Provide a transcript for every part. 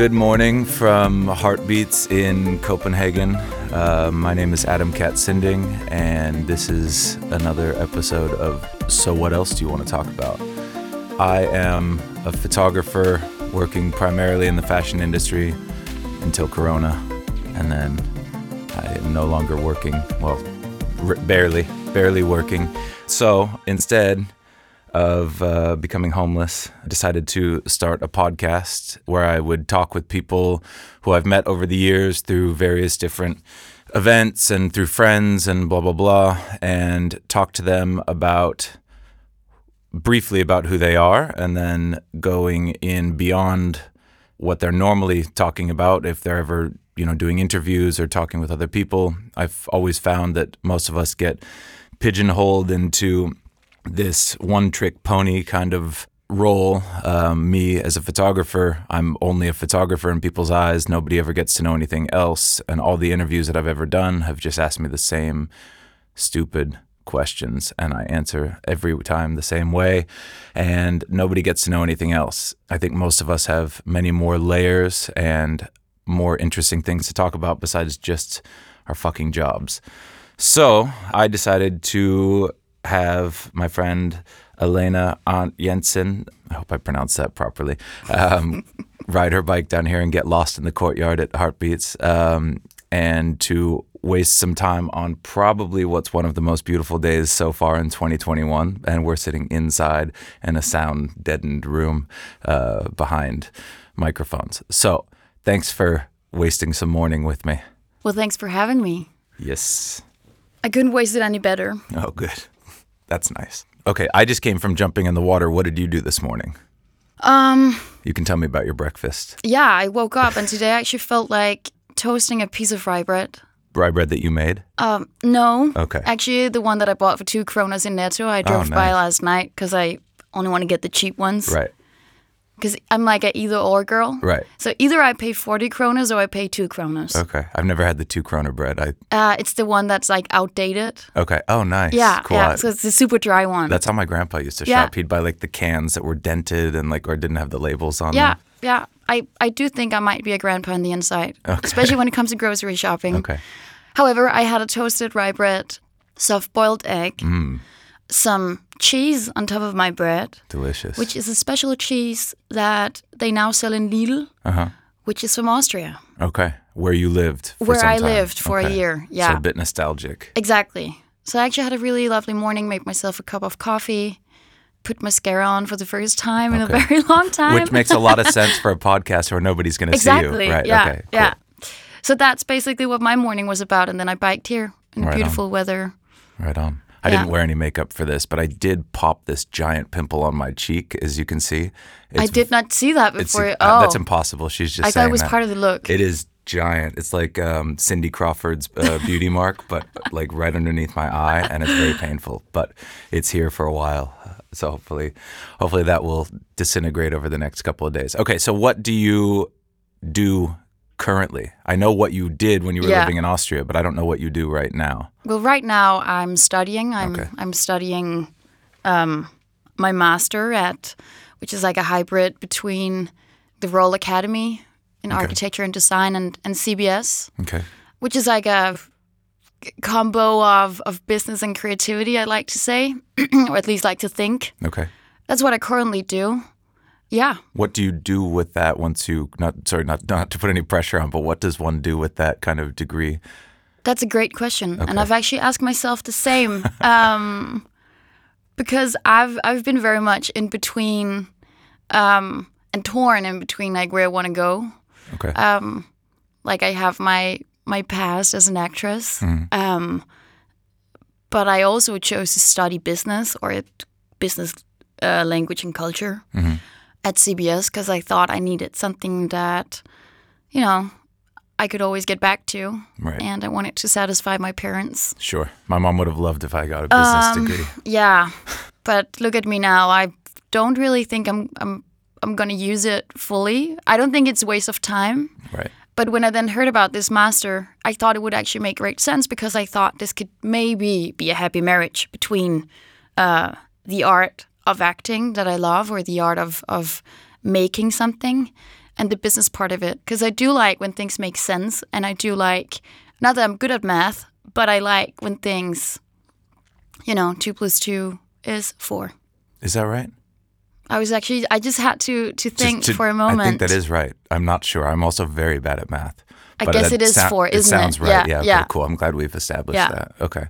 Good morning from Heartbeats in Copenhagen. Uh, my name is Adam Katz Sinding, and this is another episode of So What Else Do You Want to Talk About? I am a photographer working primarily in the fashion industry until Corona, and then I am no longer working, well, r- barely, barely working. So instead, of uh, becoming homeless, I decided to start a podcast where I would talk with people who I've met over the years through various different events and through friends and blah, blah, blah, and talk to them about briefly about who they are and then going in beyond what they're normally talking about if they're ever you know doing interviews or talking with other people. I've always found that most of us get pigeonholed into this one trick pony kind of role. Um, me as a photographer, I'm only a photographer in people's eyes. Nobody ever gets to know anything else. And all the interviews that I've ever done have just asked me the same stupid questions and I answer every time the same way and nobody gets to know anything else. I think most of us have many more layers and more interesting things to talk about besides just our fucking jobs. So I decided to have my friend Elena Arndt-Jensen, I hope I pronounced that properly, um, ride her bike down here and get lost in the courtyard at Heartbeats, um, and to waste some time on probably what's one of the most beautiful days so far in 2021. And we're sitting inside in a sound deadened room uh, behind microphones. So thanks for wasting some morning with me. Well, thanks for having me. Yes. I couldn't waste it any better. Oh, good. That's nice. Okay, I just came from jumping in the water. What did you do this morning? Um, You can tell me about your breakfast. yeah, I woke up and today I actually felt like toasting a piece of rye bread. Rye bread that you made? Um, no. Okay. Actually, the one that I bought for two kronas in Netto, I drove by nice. last night because I only want to get the cheap ones. Right, Because I'm like a either or girl. right. So either I pay 40 kronas or I pay two kronas. Okay. I've never had the two kroner bread. I Uh, it's the one that's like outdated. Okay. Oh, nice. Yeah, Cool. yeah. So it's the super dry one. That's how my grandpa used to Yeah. shop. He'd buy like the cans that were dented and like or didn't have the labels on yeah, them. yeah. Yeah. I, I do think I might be a grandpa on the inside, especially when it comes to grocery shopping. Okay. However, I had a toasted rye bread, soft boiled egg, Mm. some cheese on top of my bread, Delicious. which is a special cheese that they now sell in Lidl, uh-huh. which is from Austria, Okay. Where you lived for where I time. lived for a Okay. year. So Yeah, a bit nostalgic. exactly. So I actually had a really lovely morning, made myself a cup of coffee, put mascara on for the first time in a very long time. Which makes a lot of sense for a podcast where nobody's going to see exactly. you. Right. Yeah. Okay. cool. Yeah. So that's basically what my morning was about, and then I biked here in Right on. beautiful weather. Right on. I Yeah. didn't wear any makeup for this, but I did pop this giant pimple on my cheek, as you can see. I did not see that It's, before. uh, oh, That's impossible. She's just I thought it was that. part of the look. It is giant. It's like um, Cindy Crawford's uh, beauty mark, but like right underneath my eye, and it's very painful. But it's here for a while, so hopefully, hopefully that will disintegrate over the next couple of days. Okay, so what do you do currently? I know what you did when you were Yeah. living in Austria, but I don't know what you do right now. Well, right now I'm studying. I'm Okay. I'm studying um, my master at, which is like a hybrid between the Royal Academy in Architecture and Design and, and CBS, Okay. which is like a combo of, of business and creativity. I like to say, or at least like to think. Okay. That's what I currently do. Yeah. What do you do with that once you not sorry not not to put any pressure on, but what does one do with that kind of degree? That's a great question, and I've actually asked myself the same um, because I've I've been very much in between um, and torn in between like where I want to go. Okay. Um, like I have my my past as an actress, um, but I also chose to study business or business uh, language and culture at CBS because I thought I needed something that you know I could always get back to right. and I wanted to satisfy my parents. Sure. My mom would have loved if I got a business Um, degree. Yeah, but look at me now. I don't really think I'm I'm I'm gonna use it fully. I don't think it's a waste of time. Right. But when I then heard about this master, I thought it would actually make great sense because I thought this could maybe be a happy marriage between uh, the art of acting that I love or the art of of making something and the business part of it because I do like when things make sense, and I do like not that I'm good at math, but I like when things, you know, two plus two is four. Is that right? I was actually I just had to to think to- for a moment. I think that is right. I'm not sure. I'm also very bad at math. I But guess it is sou- four, it isn't it? sounds right. Yeah, Yeah. okay, yeah. cool. I'm glad we've established Yeah. that. Okay.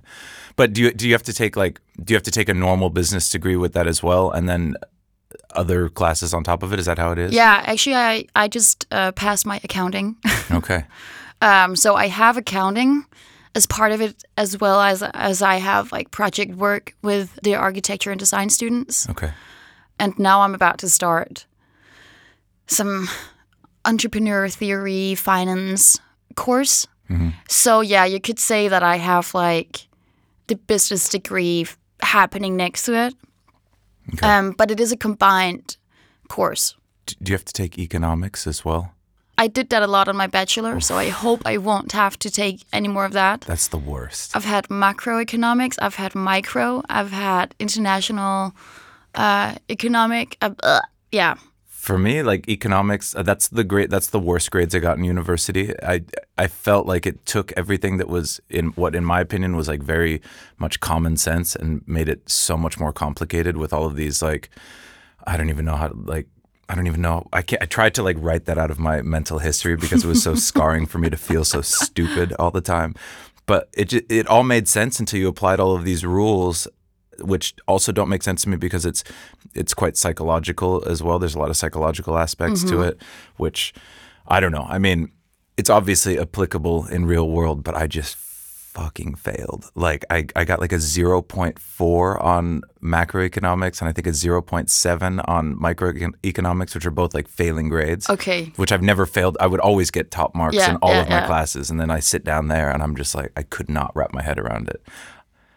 But do you do you have to take like do you have to take a normal business degree with that as well, and then other classes on top of it? Is that how it is? Yeah, actually, I I just uh, passed my accounting. Okay. Um, so I have accounting as part of it, as well as as I have like project work with the architecture and design students. Okay. And now I'm about to start some entrepreneur theory, finance course. So yeah, you could say that I have like the business degree f- happening next to it. Um, but it is a combined course. D- Do you have to take economics as well? I did that a lot on my bachelor, so I hope I won't have to take any more of that. That's the worst. I've had macroeconomics, I've had micro, I've had international uh, economic. Uh, uh, yeah, For me, like economics, uh, that's the great. That's the worst grades I got in university. I I felt like it took everything that was in what, in my opinion, was like very much common sense and made it so much more complicated with all of these like I don't even know how to like. I don't even know. I can't. I tried to like write that out of my mental history because it was so scarring for me to feel so stupid all the time. But it it all made sense until you applied all of these rules, which also don't make sense to me because it's it's quite psychological as well. There's a lot of psychological aspects to mm-hmm. it, which I don't know. I mean, it's obviously applicable in real world, but I just fucking failed. Like I, I got like a 0.4 on macroeconomics and I think a 0.7 on microeconomics, which are both like failing grades. okay. Which I've never failed. I would always get top marks Yeah, in all yeah, of my yeah. classes. And then I sit down there and I'm just like, I could not wrap my head around it.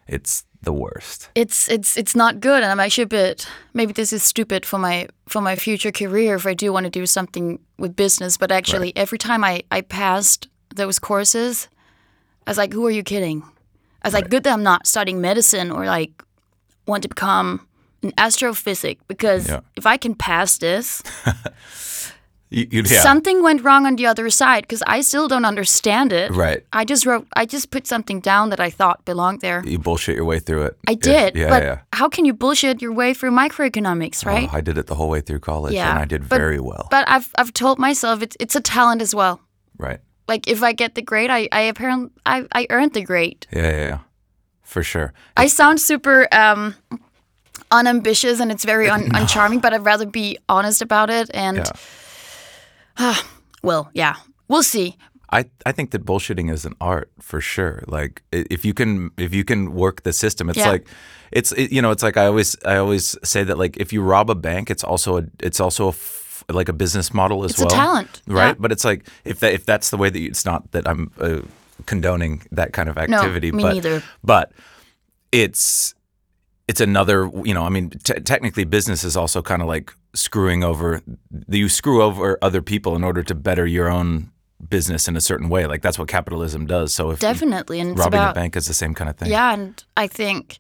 It's the worst. It's it's it's not good, and I'm actually a bit. Maybe this is stupid for my for my future career if I do want to do something with business. But actually, every time I I passed those courses, I was like, "Who are you kidding?" I was like, "Good that I'm not studying medicine or like want to become an astrophysic because Yeah. if I can pass this, You, you, yeah. something went wrong on the other side because I still don't understand it. right. I just wrote, I just put something down that I thought belonged there. You bullshit your way through it. I did, Yeah, but yeah. how can you bullshit your way through microeconomics, right? Oh, I did it the whole way through college Yeah, and I did but- very well. But I've I've told myself it's it's a talent as well. right. Like if I get the grade, I I apparently I, I earned the grade. Yeah, yeah, yeah. For sure. I sound super um unambitious and it's very un- uncharming, but I'd rather be honest about it. And Yeah. Well, yeah, we'll see. I, I think that bullshitting is an art for sure. Like if you can if you can work the system, it's Yeah. like it's it, you know it's like I always I always say that like if you rob a bank, it's also a it's also a f- like a business model as It's a well. talent, right? yeah. But it's like if that if that's the way that you, it's not that I'm uh, condoning that kind of activity, No, me but neither. but it's it's another you know i mean t- technically business is also kind of like screwing over you screw over other people in order to better your own business in a certain way like that's what capitalism does so if Definitely, and robbing about a bank is the same kind of thing Yeah, and I think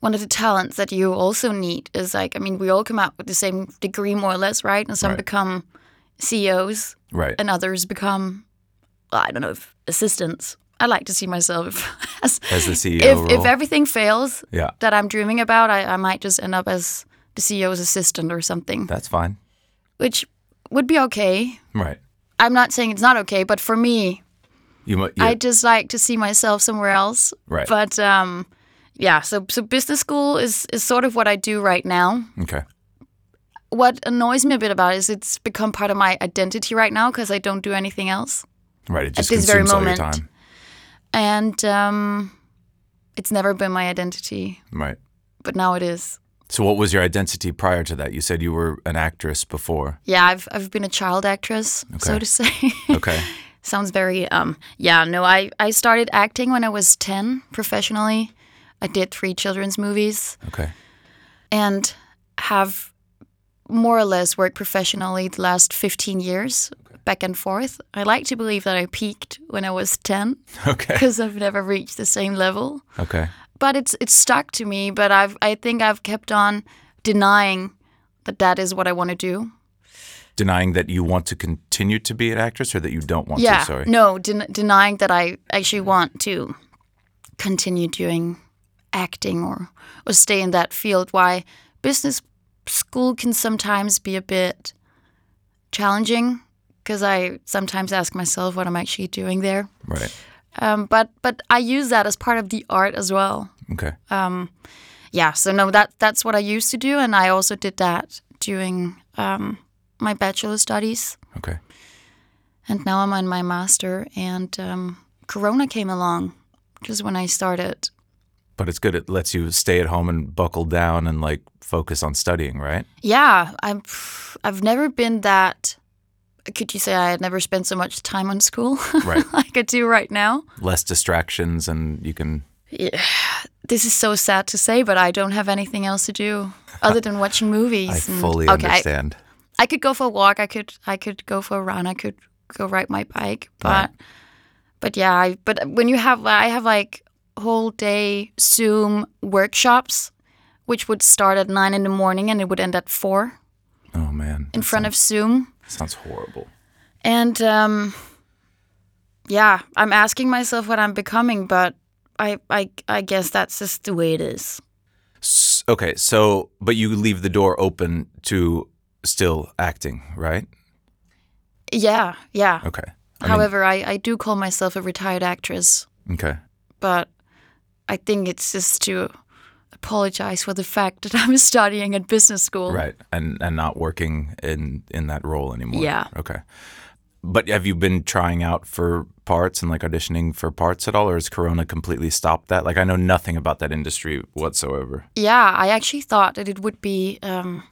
one of the talents that you also need is like, I mean, we all come out with the same degree more or less, right? And some Right. become CEOs right and others become, well, I don't know, if assistants. I like to see myself as, as the ceo if, if everything fails yeah that I'm dreaming about, I, I might just end up as the CEO's assistant or something, that's fine which would be okay. right I'm not saying it's not okay, but for me, you I just like to see myself somewhere else. Right. But um, yeah, so so business school is is sort of what I do right now. okay What annoys me a bit about it is it's become part of my identity right now because I don't do anything else, right it just this very consumes all your moment. time and um, it's never been my identity, right but now it is. So what was your identity prior to that you said you were an actress before Yeah, I've I've been a child actress, so to say. okay Sounds very um yeah, no, I I started acting when I was 10 professionally. I did three children's movies. okay and have more or less worked professionally the last 15 years back and forth. I like to believe that I peaked when I was 10 okay because I've never reached the same level. okay But it's it's stuck to me, but I've I think I've kept on denying that that is what I want to do. Denying that you want to continue to be an actress or that you don't want yeah, to, sorry. no, den- denying that I actually want to continue doing acting or or stay in that field. Why business school can sometimes be a bit challenging because I sometimes ask myself what I'm actually doing there. Right. Um, but but I use that as part of the art as well. Okay. Yeah, so no, that that's what I used to do, and I also did that during um, my bachelor studies, okay. and now I'm on my master. And um, Corona came along just when I started. But it's good. It lets you stay at home and buckle down and like focus on studying, right? Yeah, I'm. I've never been that. Could you say I had never spent so much time on school Right. like I do right now? Less distractions and you can. Yeah, This is so sad to say, but I don't have anything else to do other than watching movies. I and- fully okay, I- understand. I could go for a walk. I could I could go for a run. I could go ride my bike. But Right. but yeah, I, but when you have I have like whole day Zoom workshops, which would start at nine in the morning and it would end at four oh, man. in front of Zoom. Sounds horrible. And um, yeah, I'm asking myself what I'm becoming, but I I I guess that's just the way it is. S- Okay. So, but you leave the door open to still acting, right? Yeah, yeah. Okay. I mean, However, I, I do call myself a retired actress. okay. but I think it's just to apologize for the fact that I'm studying at business school. Right. And and not working in in that role anymore. Yeah. Okay. But have you been trying out for parts and like auditioning for parts at all, or has Corona completely stopped that? Like, I know nothing about that industry whatsoever. Yeah, I actually thought that it would be um,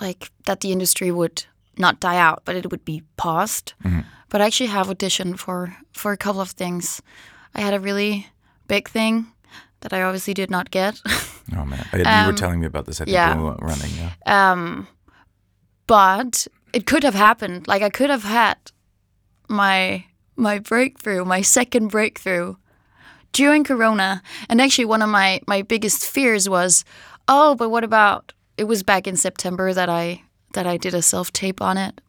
like that the industry would not die out, but it would be paused. But I actually have auditioned for for a couple of things. I had a really big thing that I obviously did not get. Oh man, I- you were telling me about this. I think Um, yeah. we went running. Yeah. um, but it could have happened. Like I could have had my my breakthrough, my second breakthrough during Corona. And actually, one of my my biggest fears was, oh, but what about? It was back in September that I that I did a self tape on it,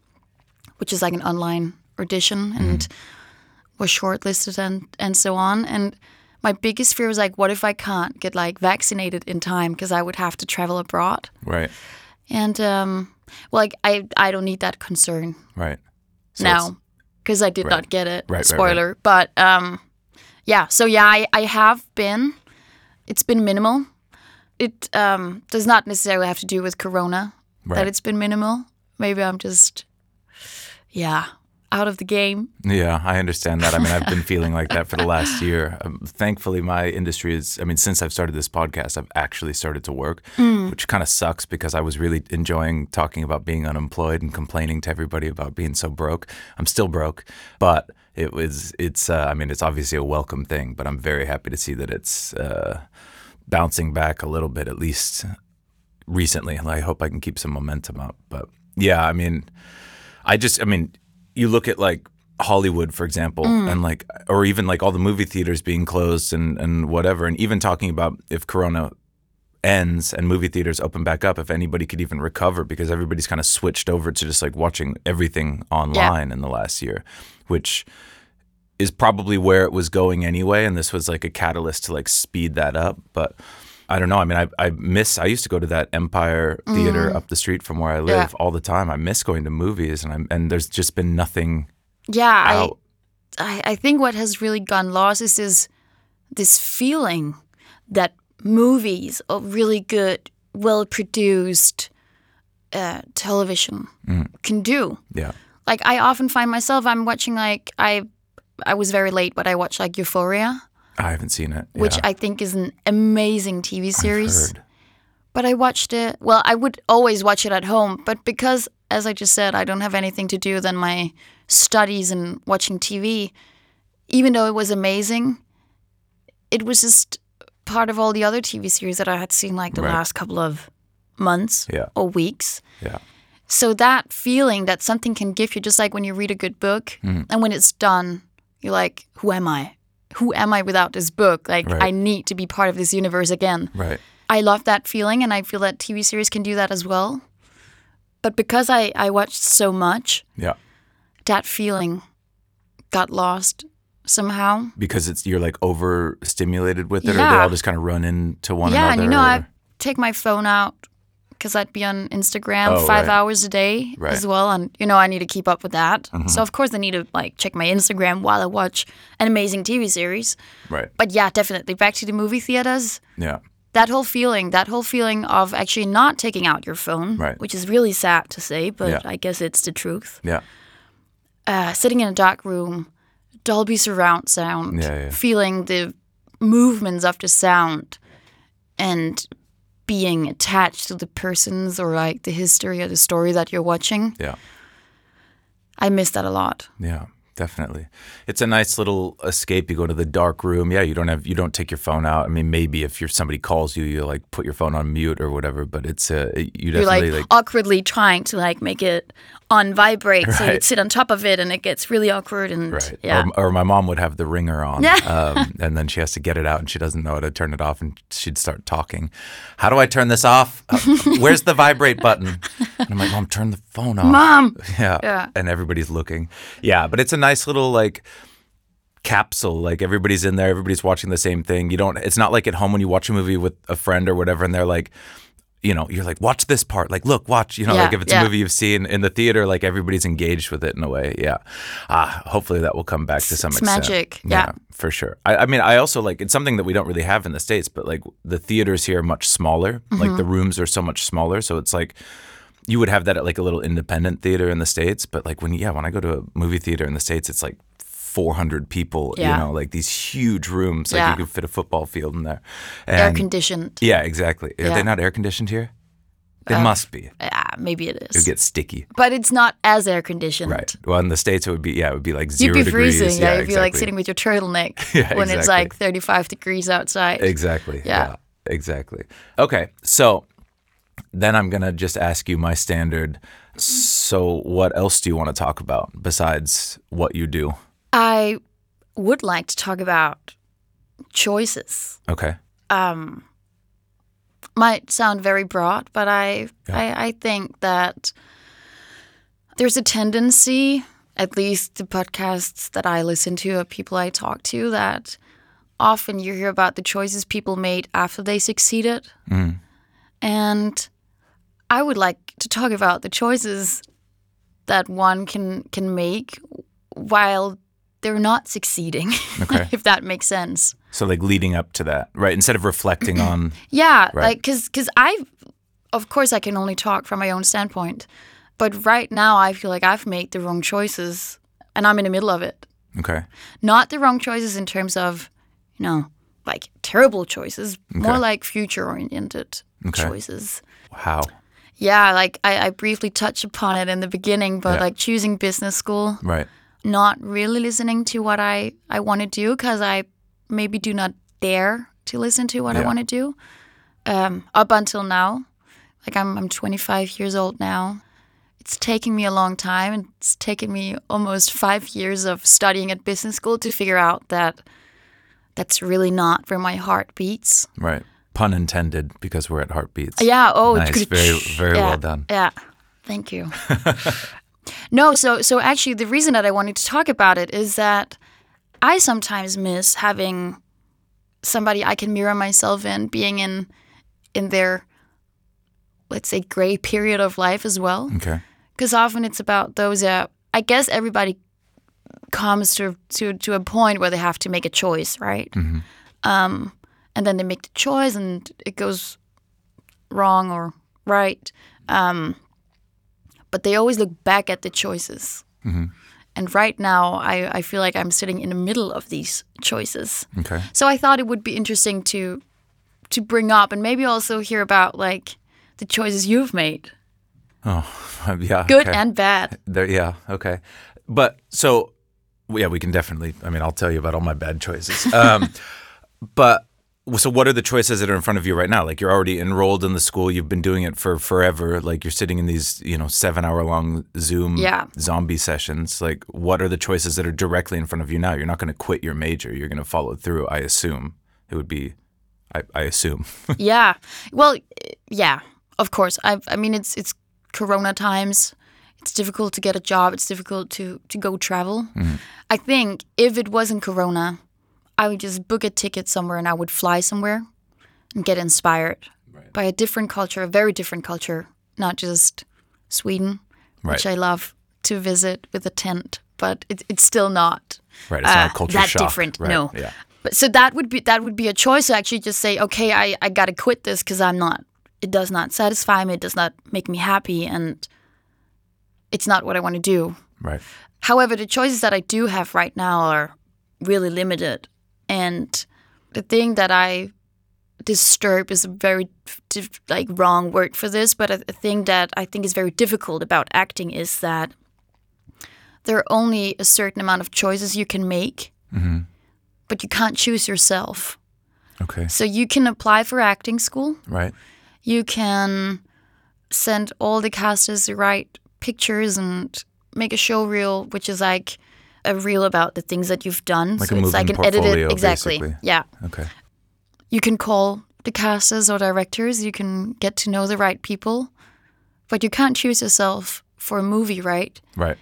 which is like an online audition and was shortlisted and and so on. And my biggest fear was like, what if I can't get like vaccinated in time because I would have to travel abroad. Right. And um, well, like I, I don't need that concern Right. So now because I did Right. not get it. right, right. Spoiler, but um, yeah. So yeah, I, I have been. It's been minimal. It um, does not necessarily have to do with Corona Right. that it's been minimal. Maybe I'm just, yeah, out of the game. Yeah, I understand that. I mean, I've been feeling like that for the last year. Um, thankfully, my industry is, I mean, since I've started this podcast, I've actually started to work, which kind of sucks because I was really enjoying talking about being unemployed and complaining to everybody about being so broke. I'm still broke, but it was, it's, uh, I mean, it's obviously a welcome thing, but I'm very happy to see that it's uh, bouncing back a little bit, at least recently. And I hope I can keep some momentum up. But yeah, I mean, I just, I mean, you look at like Hollywood, for example, mm. and like, or even like all the movie theaters being closed and, and whatever. And even talking about if Corona ends and movie theaters open back up, if anybody could even recover because everybody's kind of switched over to just like watching everything online in the last year, which is probably where it was going anyway. And this was like a catalyst to like speed that up. But I don't know. I mean, I, I miss, I used to go to that Empire Theater up the street from where I live Yeah. all the time. I miss going to movies and I'm, and there's just been nothing Yeah, I, out. I I think what has really gone lost is this this feeling that movies or really good, well produced uh, television can do. yeah. Like I often find myself I'm watching like I I was very late, but I watched like Euphoria, I haven't seen it. which yeah. I think is an amazing TV series. But I watched it. Well, I would always watch it at home, but because, as I just said, I don't have anything to do than my studies and watching TV. Even though it was amazing, it was just part of all the other TV series that I had seen like the Right. last couple of months Yeah. or weeks. Yeah. So that feeling that something can give you, just like when you read a good book, Mm. and when it's done, you're like, "Who am I? Who am I without this book? Like, Right. I need to be part of this universe again." Right. I love that feeling, and I feel that TV series can do that as well. But because I, I watched so much, Yeah. that feeling got lost somehow. Because it's you're like overstimulated with it, or they Yeah. all just kind of run into one yeah, another. Yeah, and you know, or- I take my phone out because I'd be on Instagram Oh, five right. hours a day Right. Mm-hmm. as well, and you know, I need to keep up with that. So of course, I need to like check my Instagram while I watch an amazing TV series. right. But yeah, definitely back to the movie theaters. Yeah. That whole feeling, that whole feeling of actually not taking out your phone, Right. which is really sad to say, but Yeah. I guess it's the truth. Yeah. uh, sitting in a dark room, Dolby surround sound, Yeah, yeah. feeling the movements of the sound, and being attached to the persons or like the history or the story that you're watching. Yeah. I miss that a lot. Yeah, definitely. It's a nice little escape. You go to the dark room. Yeah, you don't have you don't take your phone out. I mean, maybe if you're somebody calls you, you like put your phone on mute or whatever. But it's uh, you You're like, like, awkwardly trying to like make it on vibrate, so you'd sit on top of it, and it gets really awkward. And right. yeah, Or, or my mom would have the ringer on, um, and then she has to get it out, and she doesn't know how to turn it off, and she'd start talking. How do I turn this off? Uh, where's the vibrate button? And I'm like, Mom, turn the phone off. mom. Yeah. Yeah. And everybody's looking. Yeah, but it's a nice little like capsule. Like everybody's in there, everybody's watching the same thing. You don't it's not like at home when you watch a movie with a friend or whatever and they're like you know, you're like, watch this part. Like, look, watch. You know, Yeah, like if it's yeah. a movie you've seen in the theater, like everybody's engaged with it in a way. Yeah. Ah, hopefully that will come back to some It's extent. magic, yeah. for sure. I, I mean, I also like it's something that we don't really have in the states, but like the theaters here are much smaller. Like Mm-hmm. the rooms are so much smaller, so it's like you would have that at like a little independent theater in the states, but like when yeah, when I go to a movie theater in the states, it's like 400 people. You know, like these huge rooms, like Yeah. you could fit a football field in there. Air conditioned. yeah, exactly. Are Yeah. they not air conditioned here? They Uh, must be. Yeah, maybe it It is. would get sticky. but it's not as air conditioned. Right. Well, in the states, it would be yeah, it would be like zero You'd be degrees. freezing. Yeah, you'd be like sitting with your turtleneck Yeah, when it's like 35 degrees outside. Exactly. Yeah. Exactly. Okay. So then I'm gonna just ask you my standard. So what else do you want to talk about besides what you do? I would like to talk about choices. Okay. Um, might sound very broad, but I, Yeah. I I think that there's a tendency, at least the podcasts that I listen to or people I talk to, that often you hear about the choices people made after they succeeded. Mm. And I would like to talk about the choices that one can can make while they're not succeeding. Okay. if that makes sense. So like leading up to that, right? Instead of reflecting on Yeah, Right. like cuz cuz I of course I can only talk from my own standpoint. But right now I feel like I've made the wrong choices and I'm in the middle of it. okay. Not the wrong choices in terms of, you know, like terrible choices, more like future oriented Okay. choices. How? Yeah, like I, I briefly touched upon it in the beginning, but Yeah. like choosing business school, Right. Not really listening to what I, I want to do because I maybe do not dare to listen to what I want to do. Um, up until now, like I'm, I'm 25 years old now. It's taking me a long time. It's taken me almost five years of studying at business school to figure out that that's really not where my heart beats. Right. Pun intended, because we're at Heartbeats. Yeah. Oh, Nice. Very, very Yeah, well done. Yeah. Thank you. no, so so actually the reason that I wanted to talk about it is that I sometimes miss having somebody I can mirror myself in, being in in their let's say gray period of life as well. Okay. Because often it's about those that I guess everybody comes to to to a point where they have to make a choice, right? Um, and then they make the choice, and it goes wrong or right. Um, but they always look back at the choices. And right now, I, I feel like I'm sitting in the middle of these choices. Okay. So I thought it would be interesting to to bring up and maybe also hear about like the choices you've made, Oh, yeah. good okay. and bad. There, yeah, okay. But so, yeah, we can definitely. I mean, I'll tell you about all my bad choices. Um, but so, what are the choices that are in front of you right now? Like, you're already enrolled in the school. You've been doing it for forever. Like, you're sitting in these, you know, seven hour long Zoom Yeah. zombie sessions. Like, what are the choices that are directly in front of you now? You're not going to quit your major. You're going to follow through. I assume it would be. I, I assume. yeah. Well, yeah. Of course. I I mean it's it's Corona times. It's difficult to get a job. It's difficult to to go travel. Mm-hmm. I think if it wasn't Corona, I would just book a ticket somewhere and I would fly somewhere and get inspired by a different culture, a very different culture, not just Sweden, which I love to visit with a tent, but it, it's still not Right. It's not uh, a culture that shock. different. Right. No. Yeah. But so that would be that would be a choice to actually just say, okay, I, I gotta quit this because I'm not. It does not satisfy me. It does not make me happy, and it's not what I want to do. Right. However, the choices that I do have right now are really limited, and the thing that I disturb is a very like wrong word for this, but a, a thing that I think is very difficult about acting is that there are only a certain amount of choices you can make, mm-hmm. but you can't choose yourself. Okay. So you can apply for acting school. Right. You can send all the casters the right pictures and make a show reel, which is like a reel about the things that you've done. Like so a it's like an edited exactly. basically. Yeah. Okay. You can call the casters or directors, you can get to know the right people, but you can't choose yourself for a movie, right? Right.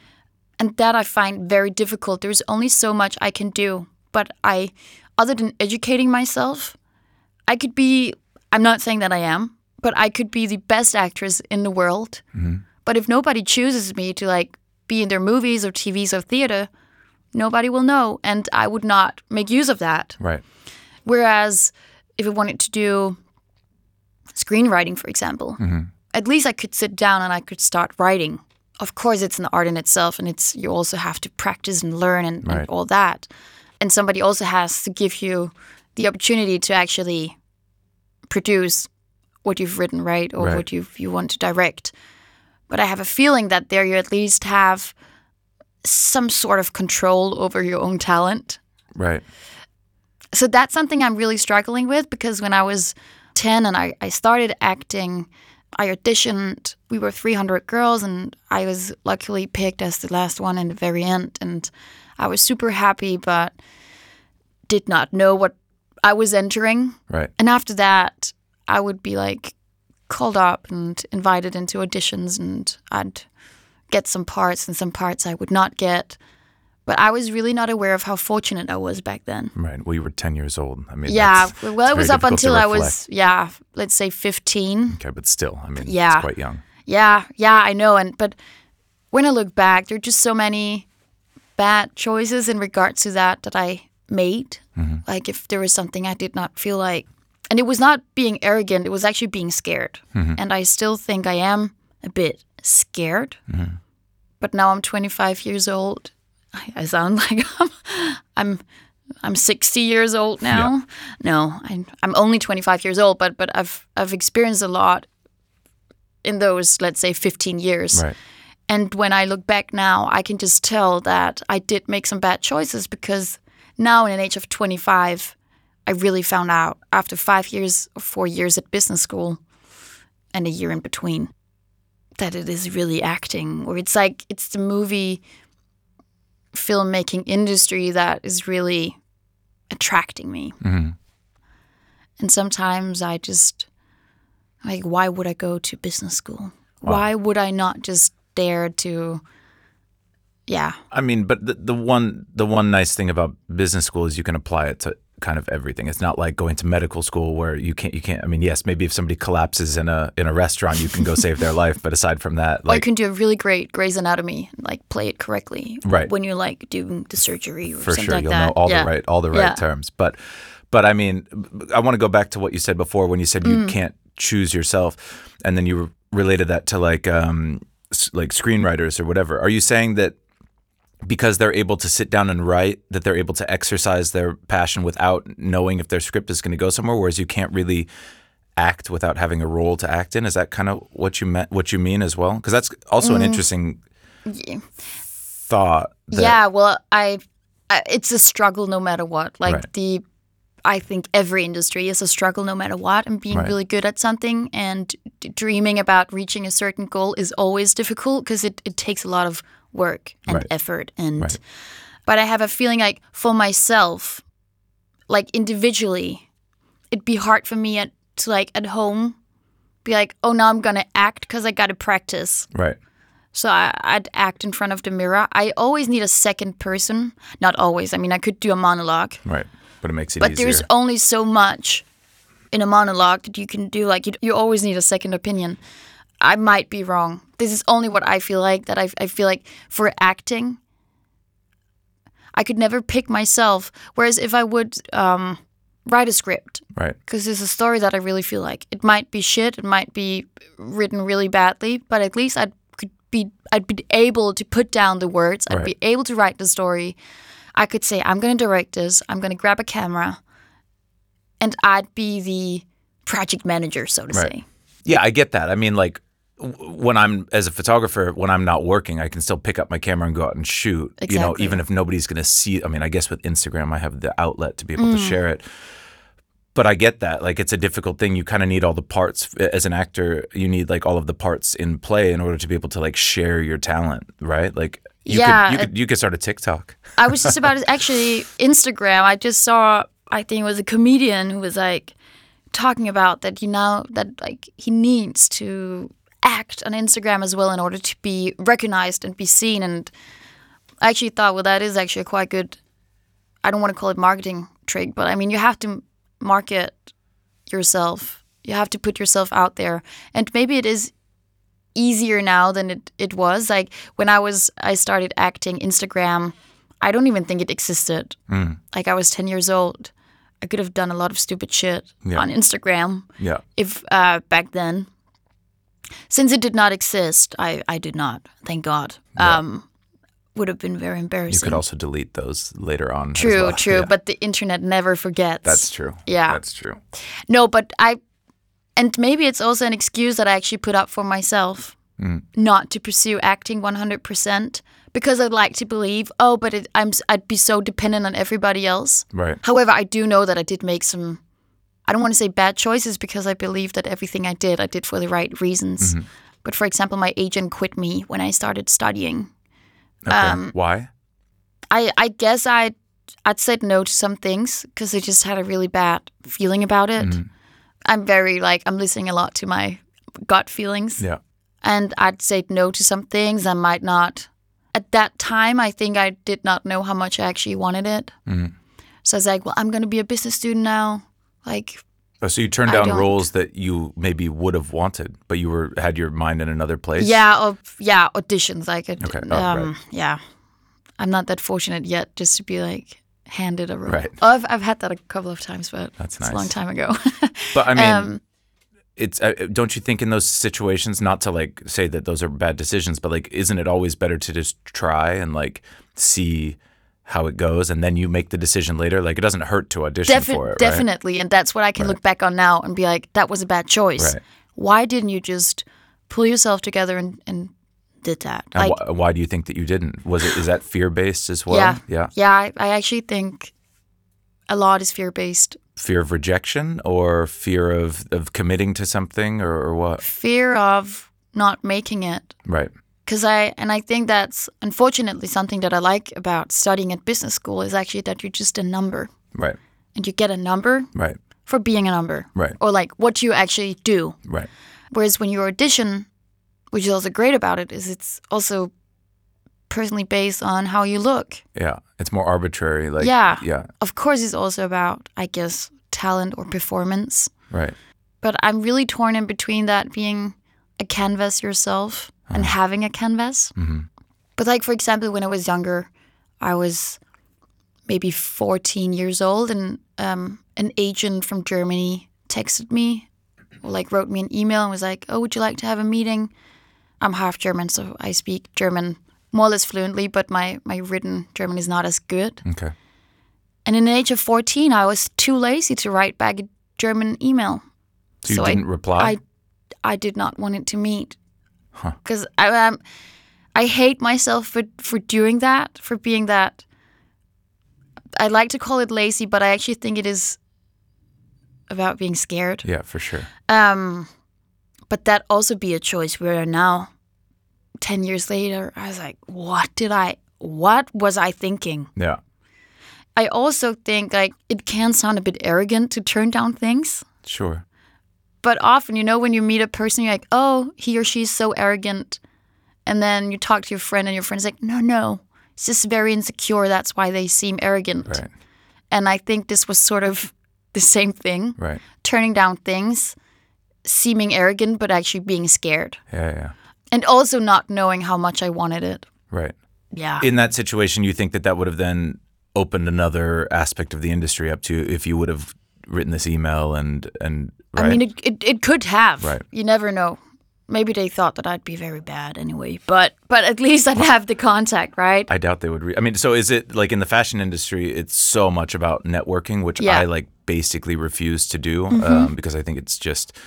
and that I find very difficult. There's only so much I can do, but I, other than educating myself, I could be. I'm not saying that I am, but I could be the best actress in the world. But if nobody chooses me to like be in their movies or TVs or theater, nobody will know, and I would not make use of that. Right. Whereas if I wanted to do screenwriting, for example, mm-hmm. at least I could sit down and I could start writing. Of course, it's an art in itself, and it's you also have to practice and learn and, and all that. And somebody also has to give you the opportunity to actually produce what you've written, right, or Right. what you you want to direct. But I have a feeling that there you at least have some sort of control over your own talent Right. so that's something I'm really struggling with because when I was 10 and I, I started acting, I auditioned. We were 300 girls, and I was luckily picked as the last one in the very end. And I was super happy, but did not know what I was entering. Right. And after that, I would be like called up and invited into auditions, and I'd get some parts, and some parts I would not get. But I was really not aware of how fortunate I was back then. Right. Well, you were 10 years old. I mean, Yeah, that's- well, it was up until I was, yeah, let's say 15. Okay, but still, I mean, Yeah. it's quite young. Yeah, yeah, I know. And but when I look back, there are just so many bad choices in regards to that that I made. Mm-hmm. Like if there was something I did not feel like, and it was not being arrogant; it was actually being scared. Mm-hmm. And I still think I am a bit scared. Mm-hmm. But now I'm 25 years old. I, I sound like I'm, I'm I'm 60 years old now. No, I'm I'm only 25 years old, but but I've I've experienced a lot in those let's say 15 years. Right. And when I look back now, I can just tell that I did make some bad choices because now, in an age of 25, I really found out after five years or four years at business school and a year in between that it is really acting, or it's like it's the movie filmmaking industry that is really attracting me. Mm-hmm. And sometimes I just, like, why would I go to business school? Why would I not just dare to, yeah, I mean, but the, the one the one nice thing about business school is you can apply it to kind of everything. It's not like going to medical school where you can't you can't. I mean, yes, maybe if somebody collapses in a in a restaurant, you can go save their life. But aside from that, or you can do a really great Grey's Anatomy, like play it correctly, Right. When you're like doing the surgery or for something sure like you'll that. know all yeah. the right all the right Yeah. terms. But but I mean, I want to go back to what you said before when you said Mm. you can't choose yourself, and then you related that to like um like screenwriters or whatever. Are you saying that? Because they're able to sit down and write that they're able to exercise their passion without knowing if their script is going to go somewhere whereas you can't really act without having a role to act in is that kind of what you meant what you mean as well because that's also an interesting thought that, Mm. yeah, well, I, I, it's a struggle no matter what. Like Right. the, I think every industry is a struggle no matter what, and being Right. really good at something and d- dreaming about reaching a certain goal is always difficult because it, it takes a lot of work and Right. effort and. Right. But I have a feeling like for myself, like individually, it'd be hard for me at to like at home be like, oh, now I'm gonna act because I gotta practice. Right. So I, I'd act in front of the mirror. I always need a second person. Not always. I mean, I could do a monologue, Right. But it makes it but easier. there's only so much in a monologue that you can do. Like you, you always need a second opinion. I might be wrong. This is only what I feel like. That I, I feel like for acting, I could never pick myself. Whereas if I would um, write a script, right. because it's a story that I really feel like it might be shit, it might be written really badly, but at least I'd could be I'd be able to put down the words. I'd Right. be able to write the story. I could say I'm going to direct this. I'm going to grab a camera, and I'd be the project manager, so to Right. say. Yeah, I get that. I mean, like when I'm as a photographer, when I'm not working, I can still pick up my camera and go out and shoot. You know, even if nobody's going to see. I mean, I guess with Instagram, I have the outlet to be able Mm. to share it. But I get that. Like, it's a difficult thing. You kind of need all the parts as an actor. You need like all of the parts in play in order to be able to like share your talent, right? Like, you Yeah, could, you could you could start a TikTok. I was just about to actually Instagram. I just saw. I think it was a comedian who was like talking about that. You know that like he needs to act on Instagram as well in order to be recognized and be seen. And I actually thought, well, that is actually a quite good. I don't want to call it marketing trick, but I mean, you have to market yourself. You have to put yourself out there, and maybe it is easier now than it, it was. Like when I was I started acting Instagram, I don't even think it existed. Mm. Like I was ten years old. I could have done a lot of stupid shit Yeah. on Instagram Yeah. if uh, back then. Since it did not exist, I, I did not. Thank God. Um, would have been very embarrassing. You could also delete those later on. true, well. true. Yeah. But the internet never forgets. that's true. Yeah. That's true. No, but I, and maybe it's also an excuse that I actually put up for myself not to pursue acting 100% because I'd like to believe, oh, but it, I'm, I'd be so dependent on everybody else. Right. However, I do know that I did make some, I don't want to say bad choices because I believe that everything I did, I did for the right reasons. Mm-hmm. But for example, my agent quit me when I started studying. Okay. Um, Why? I, I guess I'd, I'd said no to some things because I just had a really bad feeling about it. Mm-hmm. I'm very like, I'm listening a lot to my gut feelings. Yeah. And I'd say no to some things I might not. At that time, I think I did not know how much I actually wanted it. Mm-hmm. So I was like, well, I'm going to be a business student now. Like, Oh, so you turned I down don't- roles that you maybe would have wanted, but you were had your mind in another place. yeah, or, yeah, auditions. Like, it, Okay. Oh, um, right. yeah. I'm not that fortunate yet just to be like handed a role. Right. Oh, I've, I've had that a couple of times, but That's it's a long time ago. But I mean, Um, it's uh, don't you think in those situations, not to like say that those are bad decisions, but like, isn't it always better to just try and like see how it goes, and then you make the decision later? Like, it doesn't hurt to audition Defi- for it, right? definitely, and that's what I can look back on now and be like, that was a bad choice. Right. Why didn't you just pull yourself together and, and did that? And Like, wh- why do you think that you didn't? Was it is that fear based as well? yeah, Yeah. yeah. I, I actually think a lot is fear based. Fear of rejection or fear of of committing to something or, or what? Fear of not making it. Right. Because I and I think that's unfortunately something that I like about studying at business school is actually that you're just a number Right. and you get a number Right. for being a number, Right. or like what you actually do. Right. Whereas when you audition, which is also great about it, is it's also personally based on how you look. Yeah. It's more arbitrary. Like. Yeah. Yeah. Of course, it's also about, I guess, talent or performance. Right. But I'm really torn in between that being a canvas yourself and having a canvas. But, like, for example, when I was younger, I was maybe 14 years old, and um, an agent from Germany texted me or like wrote me an email and was like, "Oh, would you like to have a meeting?" I'm half German, so I speak German more or less fluently, but my my written German is not as good. Okay. And in the age of 14, I was too lazy to write back a German email. So you So I- didn't reply. I I did not want it to meet Huh. because I um, I hate myself for for doing that, for being that. I like to call it lazy, but I actually think it is about being scared. yeah, for sure. Um, but that also be a choice. Where now, ten years later, I was like, what did I? What was I thinking? Yeah. I also think like it can sound a bit arrogant to turn down things, Sure. But often, you know, when you meet a person, you're like, oh, he or she's so arrogant. And then you talk to your friend, and your friend's like, no, no, it's just very insecure. That's why they seem arrogant. Right. And I think this was sort of the same thing Right. turning down things, seeming arrogant, but actually being scared. Yeah. Yeah. And also not knowing how much I wanted it. Right. Yeah. In that situation, you think that that would have then opened another aspect of the industry up to if you would have written this email and and right. I mean, it, it, it could have. Right. You never know. Maybe they thought that I'd be very bad anyway, but but at least I'd have the contact, right? I doubt they would. Re- I mean, so is it like in the fashion industry? It's so much about networking, which Yeah. Mm-hmm. I like basically refuse to do um, because I think it's just.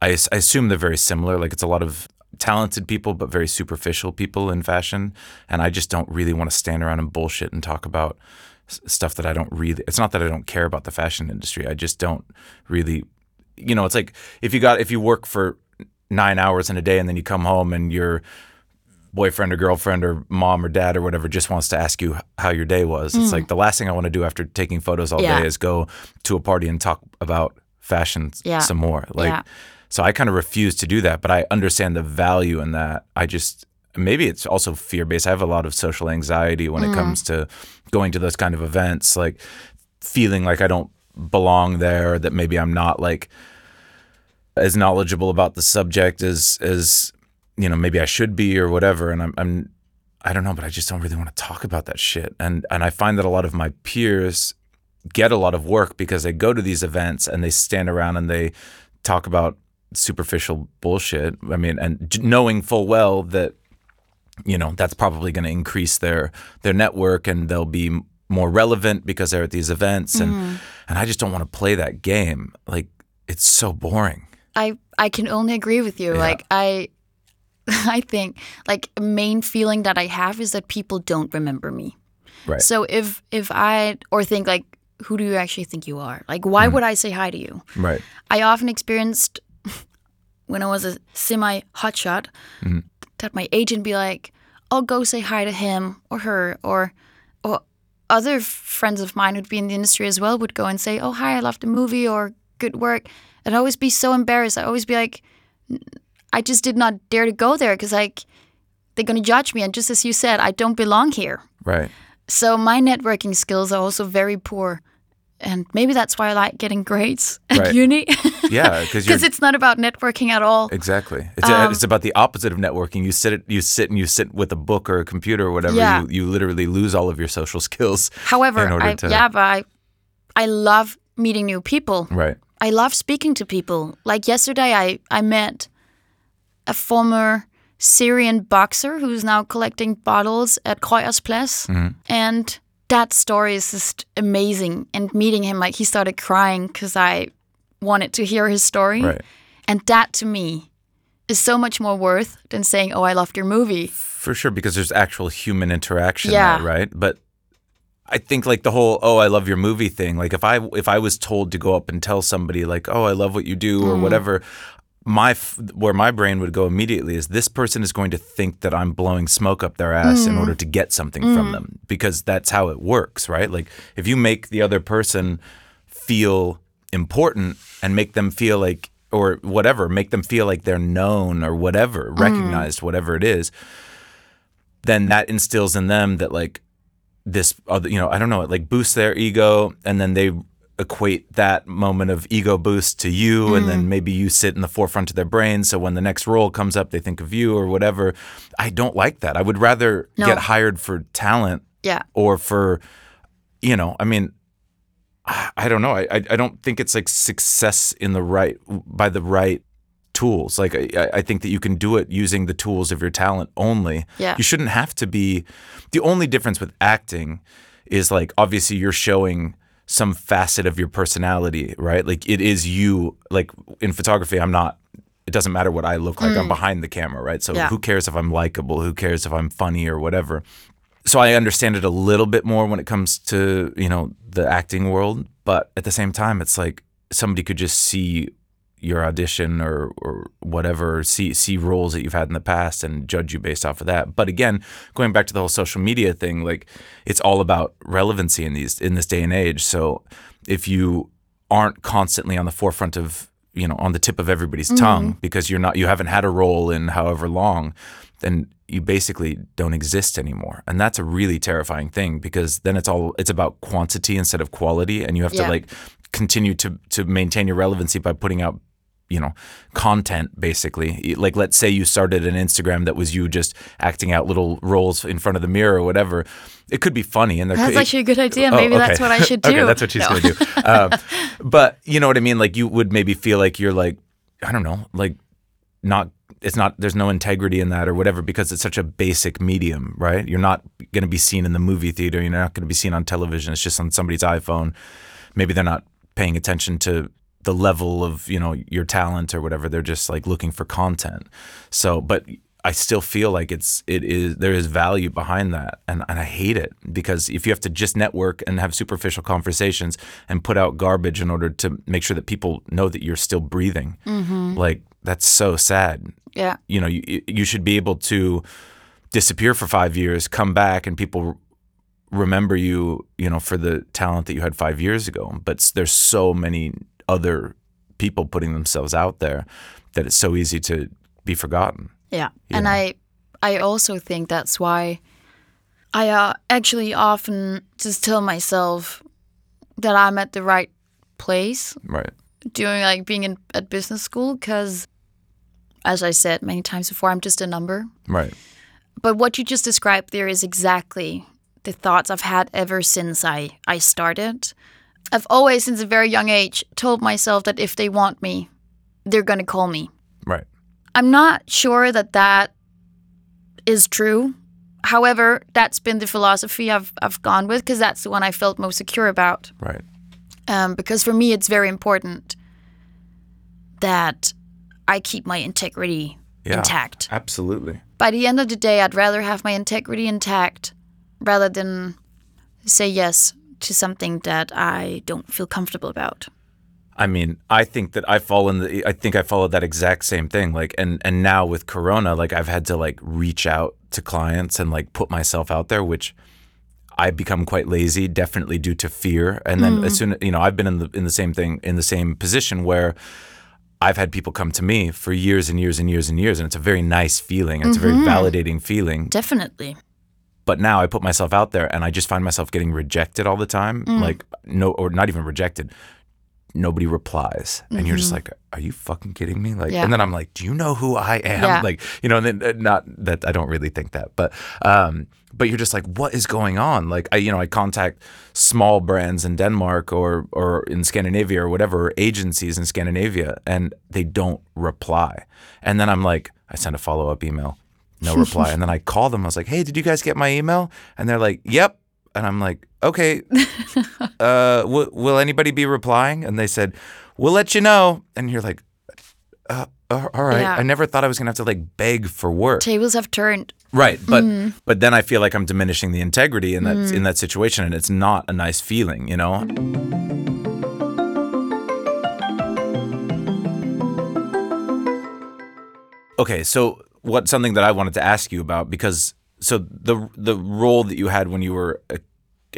I, I assume they're very similar. Like it's a lot of talented people, but very superficial people in fashion, and I just don't really want to stand around and bullshit and talk about stuff that I don't really. It's not that I don't care about the fashion industry. I just don't really. You know, it's like if you got if you work for nine hours in a day and then you come home and you're boyfriend or girlfriend or mom or dad or whatever just wants to ask you how your day was. It's like the last thing I want to do after taking photos all Mm. Yeah. day is go to a party and talk about fashion Yeah. some more. Like Yeah. so I kind of refuse to do that, but I understand the value in that. I just maybe it's also fear based. I have a lot of social anxiety when Mm. it comes to going to those kind of events, like feeling like I don't belong there, that maybe I'm not like as knowledgeable about the subject as as you know maybe I should be or whatever. And I'm I'm I don't know but I just don't really want to talk about that shit. And and I find that a lot of my peers get a lot of work because they go to these events and they stand around and they talk about superficial bullshit. I mean and knowing full well that you know that's probably going to increase their their network and they'll be more relevant because they're at these events and mm-hmm. and I just don't want to play that game like it's so boring I I can only agree with you. Yeah. Like I I think like main feeling that I have is that people don't remember me. Right. So if if I or think like who do you actually think you are? Like why mm-hmm. would I say hi to you? right I often experienced when I was a semi hotshot mm-hmm. that my agent be like, "Oh, go say hi to him or her," or other friends of mine who'd be in the industry as well would go and say, "Oh, hi, I loved the movie," or "Good work," I'd always be so embarrassed. I'd always be like, I just did not dare to go there because like they're gonna judge me, and just as you said, I don't belong here. right So my networking skills are also very poor. And maybe that's why I like getting grades at Right. uni. yeah because it's not about networking at all. Exactly. It's, Um, it's about the opposite of networking. You sit you sit and you sit with a book or a computer or whatever. Yeah. You, you literally lose all of your social skills. However, I, to- yeah, but I, I love meeting new people. Right. I love speaking to people. Like yesterday, I, I met a former Syrian boxer who's now collecting bottles at Krøyers Plads. Mm-hmm. And that story is just amazing. And meeting him, like, he started crying because I wanted to hear his story. Right. And that to me is so much more worth than saying, oh, I loved your movie. For sure, because there's actual human interaction Yeah. there, right? But I think like the whole "oh, I love your movie" thing. Like if I if I was told to go up and tell somebody like "oh, I love what you do" Mm. or whatever, my f- where my brain would go immediately is this person is going to think that I'm blowing smoke up their ass Mm. in order to get something from them because that's how it works, right? Like if you make the other person feel important and make them feel like or whatever, make them feel like they're known or whatever, recognized, whatever it is, then that instills in them that like this other, you know, I don't know, it like boosts their ego and then they equate that moment of ego boost to you and then mm. maybe you sit in the forefront of their brain so when the next role comes up they think of you or whatever. I don't like that. I would rather No. get hired for talent Yeah. or for you know i mean i, I don't know I, I don't think it's like success in the right by the right tools like I, I- I think that you can do it using the tools of your talent only Yeah. you shouldn't have to be the only difference with acting is like obviously you're showing some facet of your personality right like it is you like in photography i'm not it doesn't matter what i look like i'm behind the camera right so Mm. Yeah. who cares if i'm likable who cares if i'm funny or whatever so I understand it a little bit more when it comes to you know the acting world, but at the same time, it's like somebody could just see your audition or or whatever, see see roles that you've had in the past and judge you based off of that. But again, going back to the whole social media thing, like it's all about relevancy in these in this day and age. So if you aren't constantly on the forefront of you know on the tip of everybody's mm-hmm. tongue because you're not you haven't had a role in however long then you basically don't exist anymore and that's a really terrifying thing because then it's all it's about quantity instead of quality and you have Yeah. to like continue to to maintain your relevancy by putting out you know content basically like let's say you started an instagram that was you just acting out little roles in front of the mirror or whatever it could be funny and there That's could, actually a good idea. Oh, Maybe okay. that's what I should do. okay, that's what she's No. going to do. Um, but you know what I mean? Like you would maybe feel like you're like, I don't know, like not, it's not, there's no integrity in that or whatever because it's such a basic medium, right? You're not going to be seen in the movie theater. You're not going to be seen on television. It's just on somebody's iPhone. Maybe they're not paying attention to the level of, you know, your talent or whatever. They're just like looking for content. So, but I still feel like it's it is there is value behind that and, and I hate it because if you have to just network and have superficial conversations and put out garbage in order to make sure that people know that you're still breathing mm-hmm. like that's so sad Yeah. you know you you should be able to disappear for 5 years come back and people remember you you know for the talent that you had 5 years ago but there's so many other people putting themselves out there that it's so easy to be forgotten Yeah. And I I also think that's why I uh, actually often just tell myself that I'm at the right place right doing like being in at business school because as I said many times before I'm just a number. right But what you just described there is exactly the thoughts I've had ever since I, I started. I've always, since a very young age, told myself that if they want me, they're going to call me. right I'm not sure that that is true. However, that's been the philosophy I've, I've gone with because that's the one I felt most secure about. right Um, because for me, it's very important that I keep my integrity Yeah. intact. Absolutely. By the end of the day, I'd rather have my integrity intact rather than say yes to something that I don't feel comfortable about. I mean, I think that I fall in the. I think I followed that exact same thing. Like, and and now with Corona, like I've had to like reach out to clients and like put myself out there, which I become quite lazy, definitely due to fear. And then mm-hmm. as soon, as you know, I've been in the in the same thing in the same position where I've had people come to me for years and years and years and years, and it's a very nice feeling. It's a very mm-hmm. validating feeling. Definitely. But now I put myself out there and I just find myself getting rejected all the time. Like no or not even rejected. Nobody replies. And you're just like, Are you fucking kidding me? Like Yeah. and then I'm like, Do you know who I am? Yeah. Like, you know, and then uh, not that I don't really think that, but um but you're just like, what is going on? Like I you know, I contact small brands in Denmark or or in Scandinavia or whatever, agencies in Scandinavia, and they don't reply. And then I'm like, I send a follow up email no reply. and then I called them. I was like, "Hey, did you guys get my email?" And they're like, "Yep." And I'm like, "Okay, uh, w- will anybody be replying?" And they said, "We'll let you know." And you're like, uh, uh, "All right." Yeah. I never thought I was gonna have to like beg for work. Tables have turned. Right, but but then I feel like I'm diminishing the integrity in that in that situation, and it's not a nice feeling, you know. Okay, so what something that I wanted to ask you about because so the the role that you had when you were a,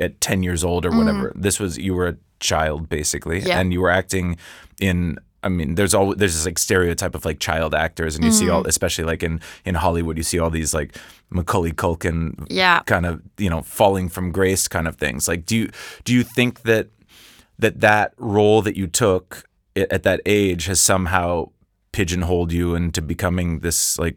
at ten years old or mm-hmm. whatever, this was you were a child basically, Yeah. and you were acting in. I mean, there's always there's this like stereotype of like child actors, and you see all, mm-hmm. especially like in in Hollywood, you see all these like Macaulay Culkin Yeah. kind of you know falling from grace kind of things. Like, do you do you think that that that role that you took at that age has somehow pigeonholed you into becoming this like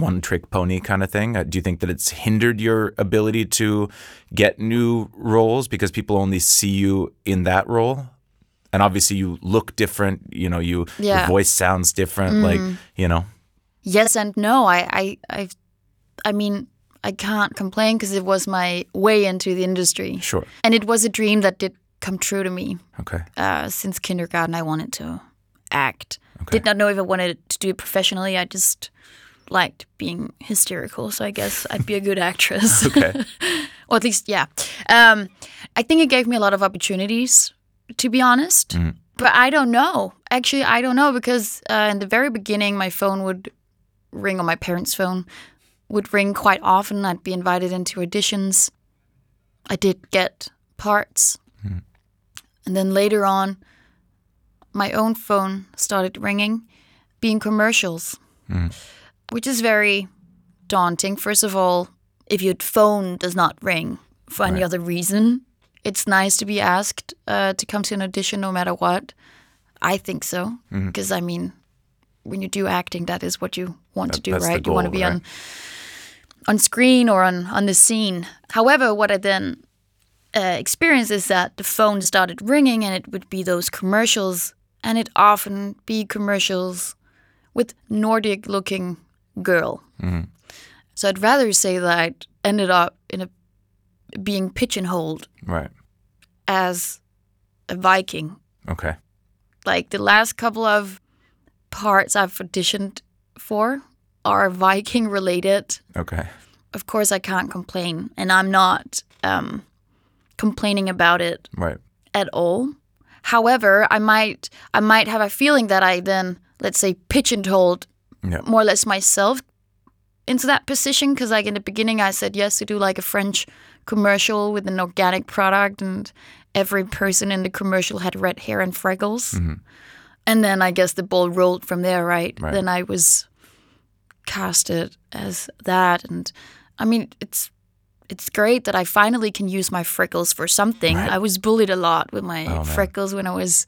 one trick pony kind of thing? Uh, Do you think that it's hindered your ability to get new roles because people only see you in that role? And obviously you look different, you know, you your voice sounds different like, you know. Yes and no. I I I, I mean, I can't complain because it was my way into the industry, Sure. and it was a dream that did come true to me. Okay. Uh, since kindergarten, I wanted to act. Okay. Did not know if I wanted to do it professionally. I just liked being hysterical, so I guess I'd be a good actress. Okay. or at least, yeah. Um, I think it gave me a lot of opportunities, to be honest. But I don't know. Actually, I don't know because uh, in the very beginning, my phone would ring, on my parents' phone would ring quite often. I'd be invited into auditions. I did get parts. And then later on, my own phone started ringing, being commercials, which is very daunting. First of all, if your phone does not ring for any Right. other reason, it's nice to be asked uh, to come to an audition no matter what. I think so. Because, I mean, when you do acting, that is what you want to do, right? you want to goal, be on right? on screen or on, on the scene. However, what I then uh, experienced is that the phone started ringing and it would be those commercials, and it often be commercials with Nordic looking girl. So I'd rather say that I ended up in a being pigeonholed Right. as a Viking. Okay. Like the last couple of parts I've auditioned for are Viking related. Okay. Of course, I can't complain, and I'm not um, complaining about it Right. at all. However, I might I might have a feeling that I then let's say pigeonholed Yeah. more or less myself into that position because like in the beginning I said yes to do like a French commercial with an organic product and every person in the commercial had red hair and freckles. Mm-hmm. And then I guess the ball rolled from there, right? Right. Then I was casted as that and I mean it's it's great that I finally can use my freckles for something. Right. I was bullied a lot with my Oh, freckles when I was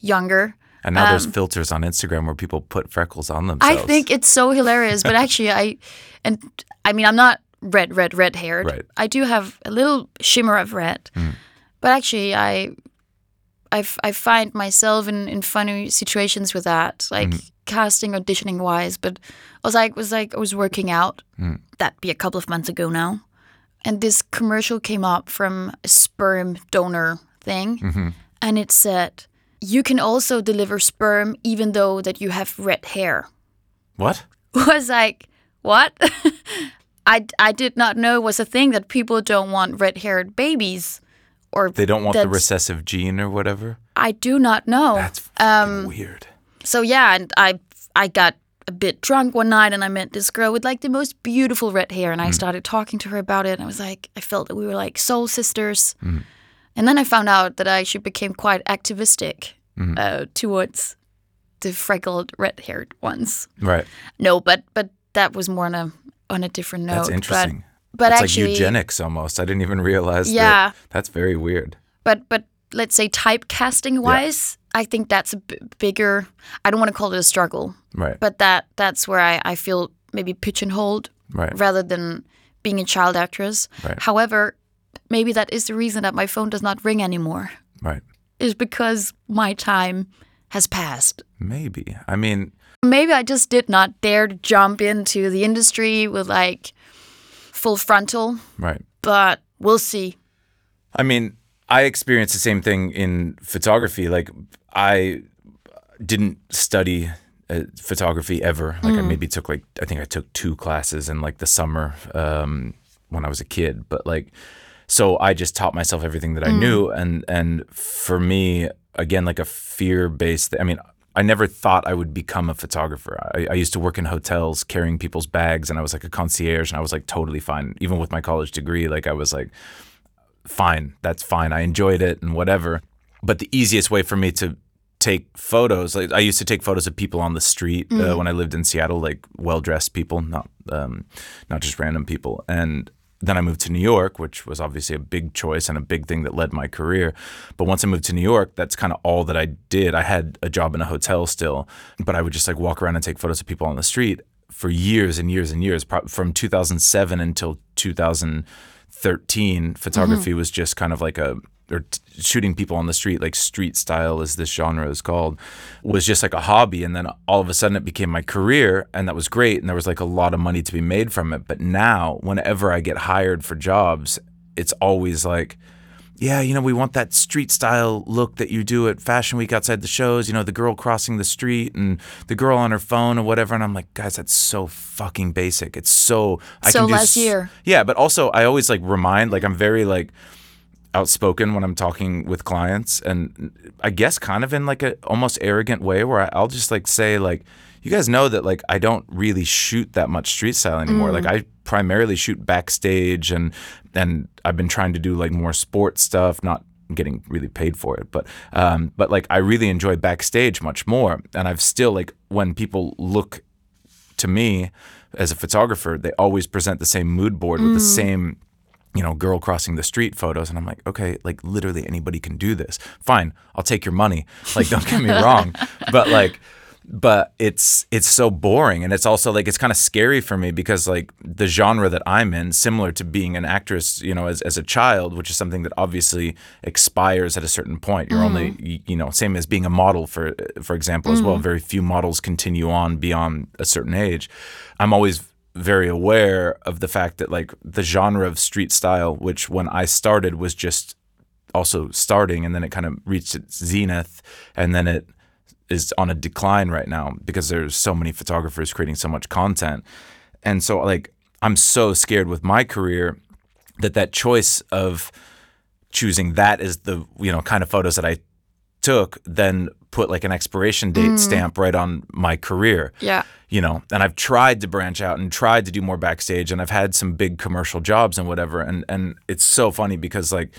younger. And now there's Um, filters on Instagram where people put freckles on themselves. I think it's so hilarious, but actually, I and I mean, I'm not red, red, red haired. Right. I do have a little shimmer of red, mm. but actually, I, I, I find myself in, in funny situations with that, like mm-hmm. casting, auditioning wise. But I was like, was like, I was working out. Mm. That'd be a couple of months ago now, and this commercial came up from a sperm donor thing, mm-hmm. and it said. You can also deliver sperm even though that you have red hair what? was like, what? I, I did not know was a thing that people don't want red haired babies. Or They don't want the recessive gene or whatever. I do not know. That's um, fucking weird. so yeah, and I I got a bit drunk one night and I met this girl with like the most beautiful red hair and I mm. started talking to her about it and I was like I felt that we were like soul sisters. Mm. And then I found out that I actually became quite activistic uh, towards the freckled red haired ones. Right. No, but but that was more on a on a different note. That's but- interesting. But, It's actually, like eugenics almost. I didn't even realize Yeah. that. That's very weird. but but let's say typecasting wise, I think that's a b- bigger. I don't want to call it a struggle, Right. but that that's where I, I feel maybe pigeonholed right. rather than being a child actress. Right. However, maybe that is the reason that my phone does not ring anymore. Right. Is because my time has passed. Maybe. I mean, Maybe I just did not dare to jump into the industry with like full frontal, right. but we'll see. I mean, I experienced the same thing in photography. Like, I didn't study uh, photography ever. Like, I maybe took like I think I took two classes in like the summer um, when I was a kid. But like, so I just taught myself everything that I knew, and and for me, again, like a fear based. I mean. I never thought I would become a photographer. I, I used to work in hotels carrying people's bags, and I was like a concierge, and I was like totally fine. Even with my college degree, like I was like, fine, that's fine. I enjoyed it and whatever. But the easiest way for me to take photos, like I used to take photos of people on the street uh, when I lived in Seattle, like well dressed people, not um, not just random people. And then I moved to New York, which was obviously a big choice and a big thing that led my career. But once I moved to New York, that's kind of all that I did. I had a job in a hotel still, but I would just like walk around and take photos of people on the street for years and years and years. From 2007 until 2013, photography mm-hmm. was just kind of like a or t- shooting people on the street, like street style, as this genre is called, was just like a hobby. And then all of a sudden, it became my career, and that was great. And there was like a lot of money to be made from it. But now, whenever I get hired for jobs, it's always like, yeah, you know, we want that street style look that you do at Fashion Week outside the shows. You know, the girl crossing the street and the girl on her phone or whatever. And I'm like, guys, that's so fucking basic. It's so I So can do last s- year. Yeah, but also I always like remind, like I'm very like outspoken when I'm talking with clients, and I guess kind of in like a almost arrogant way where I'll just like say like, you guys know that like I don't really shoot that much street style anymore. Like I primarily shoot backstage, and and I've been trying to do like more sports stuff, not getting really paid for it. But um, but like I really enjoy backstage much more, and I've still like when people look to me as a photographer, they always present the same mood board with the same you know, girl crossing the street photos. And I'm like, okay, like literally anybody can do this. Fine, I'll take your money. Like, don't get me wrong. But like, but it's it's so boring and it's also like it's kind of scary for me because like the genre that I'm in similar to being an actress you know as, as a child which is something that obviously expires at a certain point you're only mm-hmm. you, you know same as being a model for for example as well mm-hmm. very few models continue on beyond a certain age I'm always very aware of the fact that like the genre of street style which when I started was just also starting and then it kind of reached its zenith and then it is on a decline right now because there's so many photographers creating so much content. And so like i'm so scared with my career that that choice of choosing that as the you know kind of photos that i took then put like an expiration date mm. stamp right on my career Yeah. you know and i've tried to branch out and tried to do more backstage and i've had some big commercial jobs and whatever and and it's so funny because like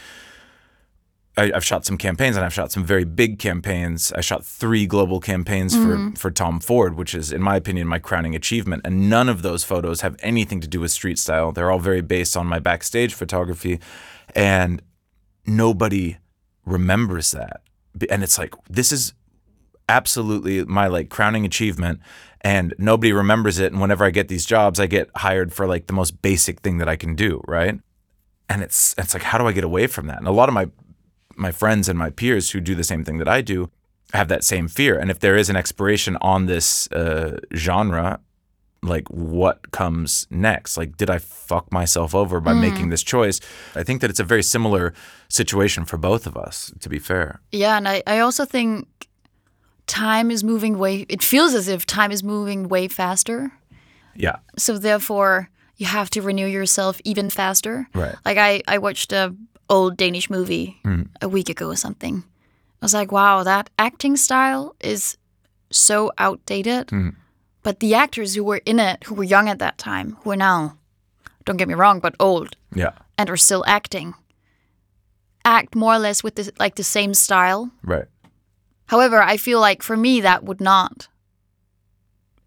I, I've shot some campaigns and I've shot some very big campaigns. I shot three global campaigns for mm. for Tom Ford, which is, in my opinion, my crowning achievement. And none of those photos have anything to do with street style. They're all very based on my backstage photography, and nobody remembers that. And it's like this is absolutely my like crowning achievement and nobody remembers it and whenever i get these jobs i get hired for like the most basic thing that i can do right? And it's it's like how do i get away from that? And a lot of my my friends and my peers who do the same thing that i do have that same fear and if there is an expiration on this uh, genre like what comes next? Like did i fuck myself over by making this choice? I think that it's a very similar situation for both of us to be fair. Yeah, and I, I also think time is moving way. It feels as if time is moving way faster. yeah So therefore, you have to renew yourself even faster. Right. Like I, I watched a old Danish movie hmm. a week ago or something. I was like, wow, that acting style is so outdated. Hmm. But the actors who were in it, who were young at that time, who are now, don't get me wrong, but old yeah and are still acting, act more or less with the, like the same style. right However, I feel like for me that would not.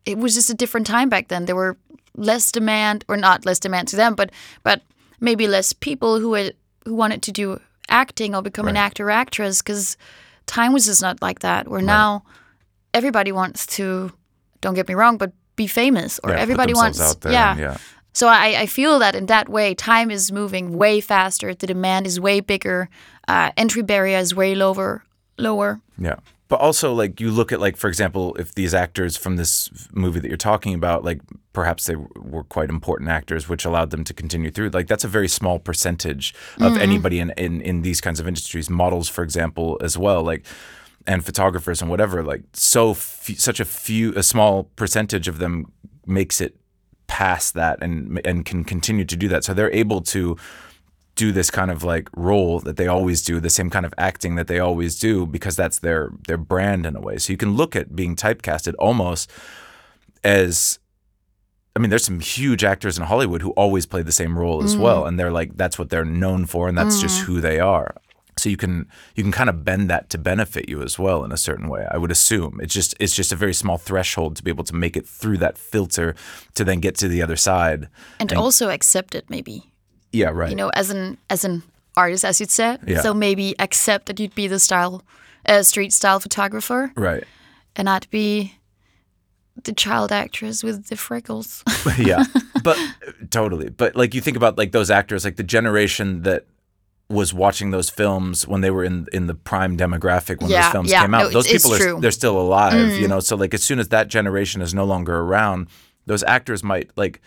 It was just a different time back then. There were less demand, or not less demand to them, but but maybe less people who were, who wanted to do acting or become an actor or actress because time was just not like that. Where now everybody wants to. Don't get me wrong, but be famous, or Yeah, everybody wants. yeah. yeah So I, I feel that in that way, time is moving way faster. The demand is way bigger. Uh, entry barrier is way lower. Lower. Yeah. But also, like, you look at, like, for example, if these actors from this movie that you're talking about, like, perhaps they were quite important actors, which allowed them to continue through. Like, that's a very small percentage of mm-hmm. anybody in, in, in these kinds of industries. Models, for example, as well, like, and photographers and whatever. Like, so f- such a few, a small percentage of them makes it past that and and can continue to do that. So they're able to do this kind of like role that they always do, the same kind of acting that they always do, because that's their their brand in a way. So you can look at being typecasted almost as I mean, there's some huge actors in Hollywood who always play the same role as mm. well, and they're like that's what they're known for, and that's just mm. who they are. So you can you can kind of bend that to benefit you as well in a certain way. I would assume it's just it's just a very small threshold to be able to make it through that filter to then get to the other side. and also accept it maybe Yeah, right. you know as an as an artist as you'd say. Yeah. so maybe accept that you'd be the style uh, street style photographer right. And I'd be the child actress with the freckles yeah but totally but like you think about like those actors like the generation that was watching those films when they were in in the prime demographic when Yeah, those films yeah, came out no, those people are true. Mm. they're still alive you know so like as soon as that generation is no longer around those actors might like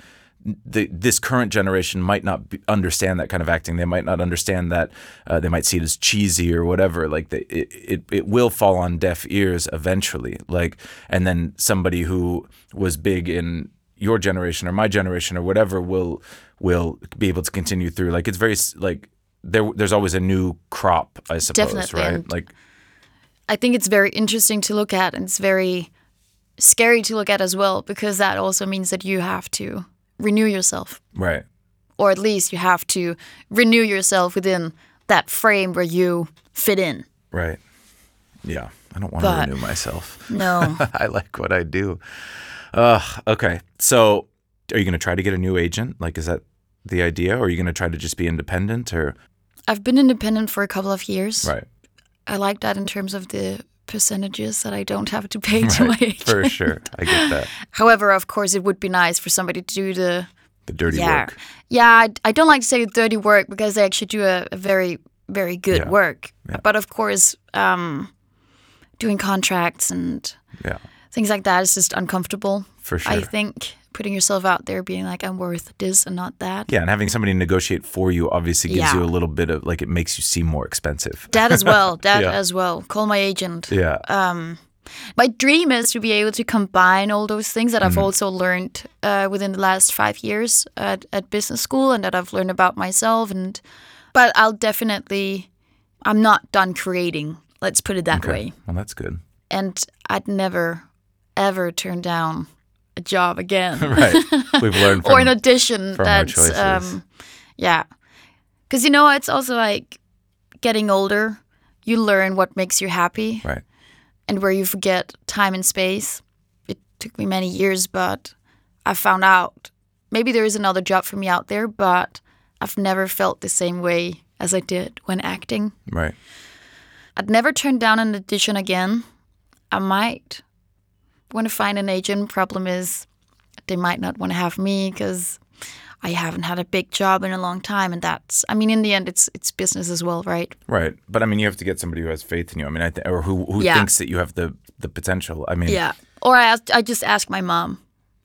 the, this current generation might not be, understand that kind of acting. They might not understand that. Uh, they might see it as cheesy or whatever. Like they, it, it, it will fall on deaf ears eventually. Like, and then somebody who was big in your generation or my generation or whatever will will be able to continue through. Like it's very like there. There's always a new crop, I suppose. Definitely, right? and- Like i think it's very interesting to look at and it's very scary to look at as well because that also means that you have to renew yourself right. or at least you have to renew yourself within that frame where you fit in. Right. Yeah. I don't want to renew myself. No. I like what I do. Uh, okay. So, are you going to try to get a new agent? Like, is that the idea? Or are you going to try to just be independent? Or, I've been independent for a couple of years. right. I like that in terms of the percentages that I don't have to pay to my agent. For sure. I get that. However, of course, it would be nice for somebody to do the The dirty yeah, work. yeah. I, I don't like to say dirty work because they actually do a, a very, very good Yeah. work. Yeah. But of course, um, doing contracts and Yeah. things like that is just uncomfortable. For sure. I think putting yourself out there, being like, I'm worth this and not that. Yeah. And having somebody negotiate for you obviously gives Yeah. you a little bit of, like, it makes you seem more expensive. That as well. That Yeah. as well. Call my agent. Yeah. Um, my dream is to be able to combine all those things that I've also learned uh, within the last five years at, at business school and that I've learned about myself. And but I'll definitely, I'm not done creating. Let's put it that way. Well, that's good. And I'd never, ever turn down a job again. Right. We've learned from, or an audition that's um yeah because you know it's also like getting older you learn what makes you happy right. and where you forget time and space it took me many years but i found out maybe there is another job for me out there but i've never felt the same way as i did when acting Right. i'd never turn down an audition again i might want to find an agent problem is they might not want to have me because I haven't had a big job in a long time, and that's. I mean, in the end, it's it's business as well, right? Right. But I mean, you have to get somebody who has faith in you. I mean, I th- or who, who Yeah. thinks that you have the, the potential. I mean, Yeah. Or I asked, I just asked my mom.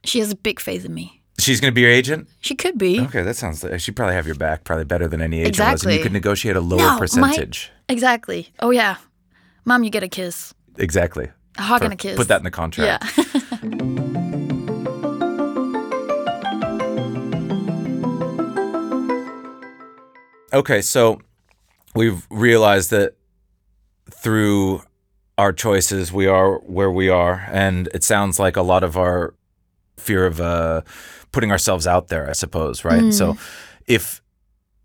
She has a big faith in me. she's going to be your agent? She could be. Okay, that sounds like she'd probably have your back probably better than any agent was. And Exactly. you could negotiate a lower No, my- percentage. Exactly. Oh yeah, mom, you get a kiss, Exactly. For- a kiss. Put that in the contract. Yeah. Okay, so we've realized that through our choices, we are where we are, and it sounds like a lot of our fear of uh, putting ourselves out there, I suppose, right? So, if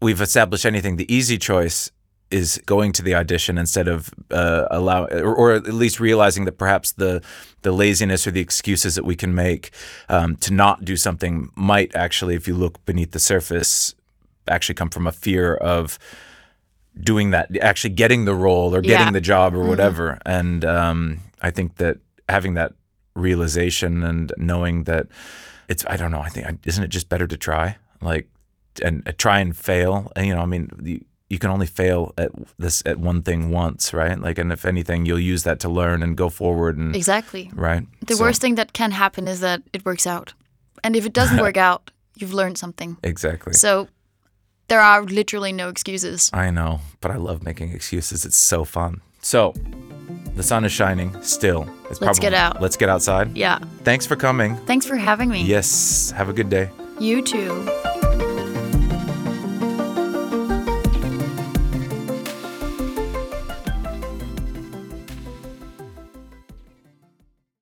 we've established anything, the easy choice is going to the audition instead of uh, allow, or, or at least realizing that perhaps the the laziness or the excuses that we can make um, to not do something might actually, if you look beneath the surface, actually come from a fear of doing that, actually getting the role or getting Yeah. the job or whatever. And um, I think that having that realization and knowing that it's, I don't know, I think, isn't it just better to try? Like, and uh, try and fail. And, you know, I mean, you, you can only fail at this at one thing once, right? Like, and if anything, you'll use that to learn and go forward and Exactly. right. The So- worst thing that can happen is that it works out, and if it doesn't work out, you've learned something. exactly. So there are literally no excuses. I know, but I love making excuses. It's so fun. So, the sun is shining still. It's Let's get out. Let's get outside. Yeah. Thanks for coming. Thanks for having me. Yes. Have a good day. You too.